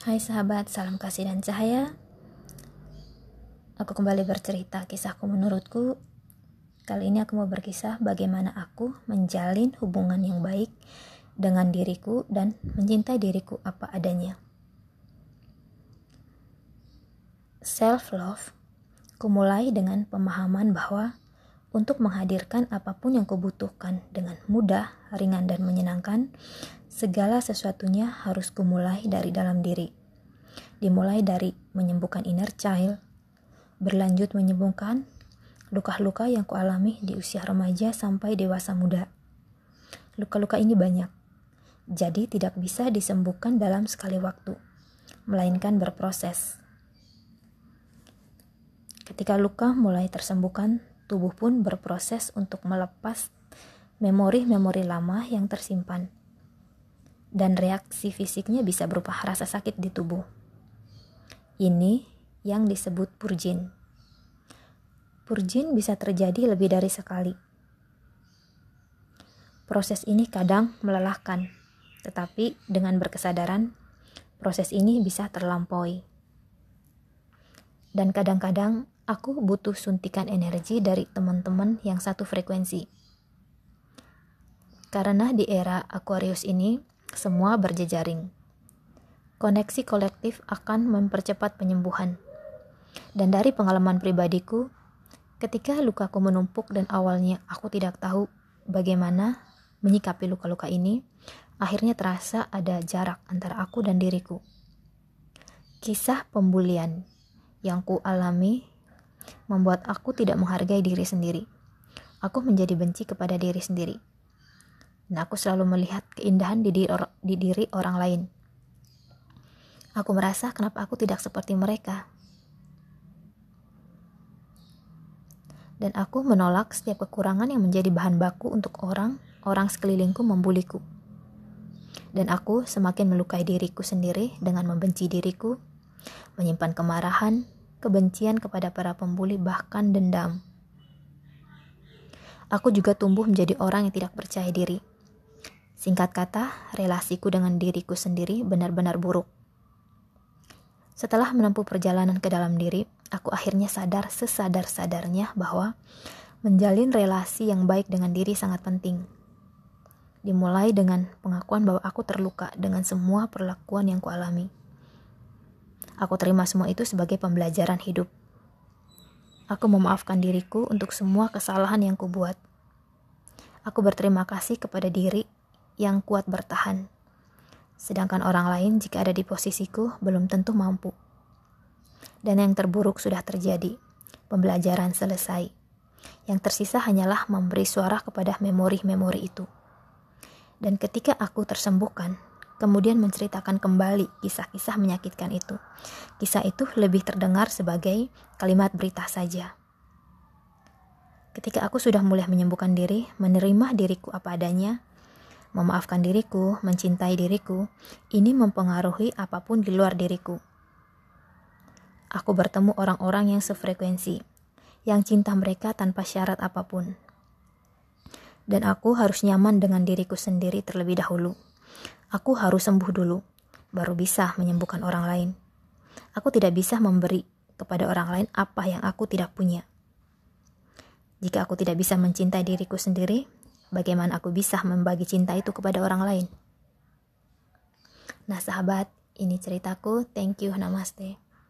Hai sahabat, salam kasih dan cahaya. Aku kembali bercerita kisahku menurutku. Kali ini aku mau berkisah bagaimana aku menjalin hubungan yang baik dengan diriku dan mencintai diriku apa adanya. Self love kumulai dengan pemahaman bahwa untuk menghadirkan apa pun yang kubutuhkan dengan mudah, ringan, dan menyenangkan, segala sesuatunya harus kumulai dari dalam diri. Dimulai dari menyembuhkan inner child, berlanjut menyembuhkan luka-luka yang kualami di usia remaja sampai dewasa muda. Luka-luka ini banyak, jadi tidak bisa disembuhkan dalam sekali waktu, melainkan berproses. Ketika luka mulai tersembuhkan, tubuh pun berproses untuk melepas memori-memori lama yang tersimpan dan reaksi fisiknya bisa berupa rasa sakit di tubuh. Ini yang disebut purjin. Purjin bisa terjadi lebih dari sekali. Proses ini kadang melelahkan, tetapi dengan berkesadaran, proses ini bisa terlampaui. Dan kadang-kadang aku butuh suntikan energi dari teman-teman yang satu frekuensi. Karena di era Aquarius ini, semua berjejaring. Koneksi kolektif akan mempercepat penyembuhan. Dan dari pengalaman pribadiku, ketika lukaku menumpuk dan awalnya aku tidak tahu bagaimana menyikapi luka-luka ini, akhirnya terasa ada jarak antara aku dan diriku. Kisah pembulian yang ku alami membuat aku tidak menghargai diri sendiri. Aku menjadi benci kepada diri sendiri dan aku selalu melihat keindahan di diri, or di diri orang lain. Aku merasa kenapa aku tidak seperti mereka. Dan aku menolak setiap kekurangan yang menjadi bahan baku untuk orang, orang sekelilingku membuliku. Dan aku semakin melukai diriku sendiri dengan membenci diriku, menyimpan kemarahan, kebencian kepada para pembuli, bahkan dendam. Aku juga tumbuh menjadi orang yang tidak percaya diri Singkat kata, relasiku dengan diriku sendiri benar-benar buruk. Setelah menempuh perjalanan ke dalam diri, aku akhirnya sadar sesadar-sadarnya bahwa menjalin relasi yang baik dengan diri sangat penting. Dimulai dengan pengakuan bahwa aku terluka dengan semua perlakuan yang kualami. Aku terima semua itu sebagai pembelajaran hidup. Aku memaafkan diriku untuk semua kesalahan yang kubuat. Aku berterima kasih kepada diri yang kuat bertahan. Sedangkan orang lain jika ada di posisiku belum tentu mampu. Dan yang terburuk sudah terjadi. Pembelajaran selesai. Yang tersisa hanyalah memberi suara kepada memori-memori itu. Dan ketika aku tersembuhkan, kemudian menceritakan kembali kisah-kisah menyakitkan itu. Kisah itu lebih terdengar sebagai kalimat berita saja. Ketika aku sudah mulai menyembuhkan diri, menerima diriku apa adanya, memaafkan diriku, mencintai diriku, ini mempengaruhi apa pun di luar diriku. Aku bertemu orang-orang yang sefrekuensi, yang cinta mereka tanpa syarat apa pun. Dan aku harus nyaman dengan diriku sendiri terlebih dahulu. Aku harus sembuh dulu, baru bisa menyembuhkan orang lain. Aku tidak bisa memberi kepada orang lain apa yang aku tidak punya. Jika aku tidak bisa mencintai diriku sendiri, bagaimana aku bisa membagi cinta itu kepada orang lain. Nah, sahabat, ini ceritaku. Thank you, namaste.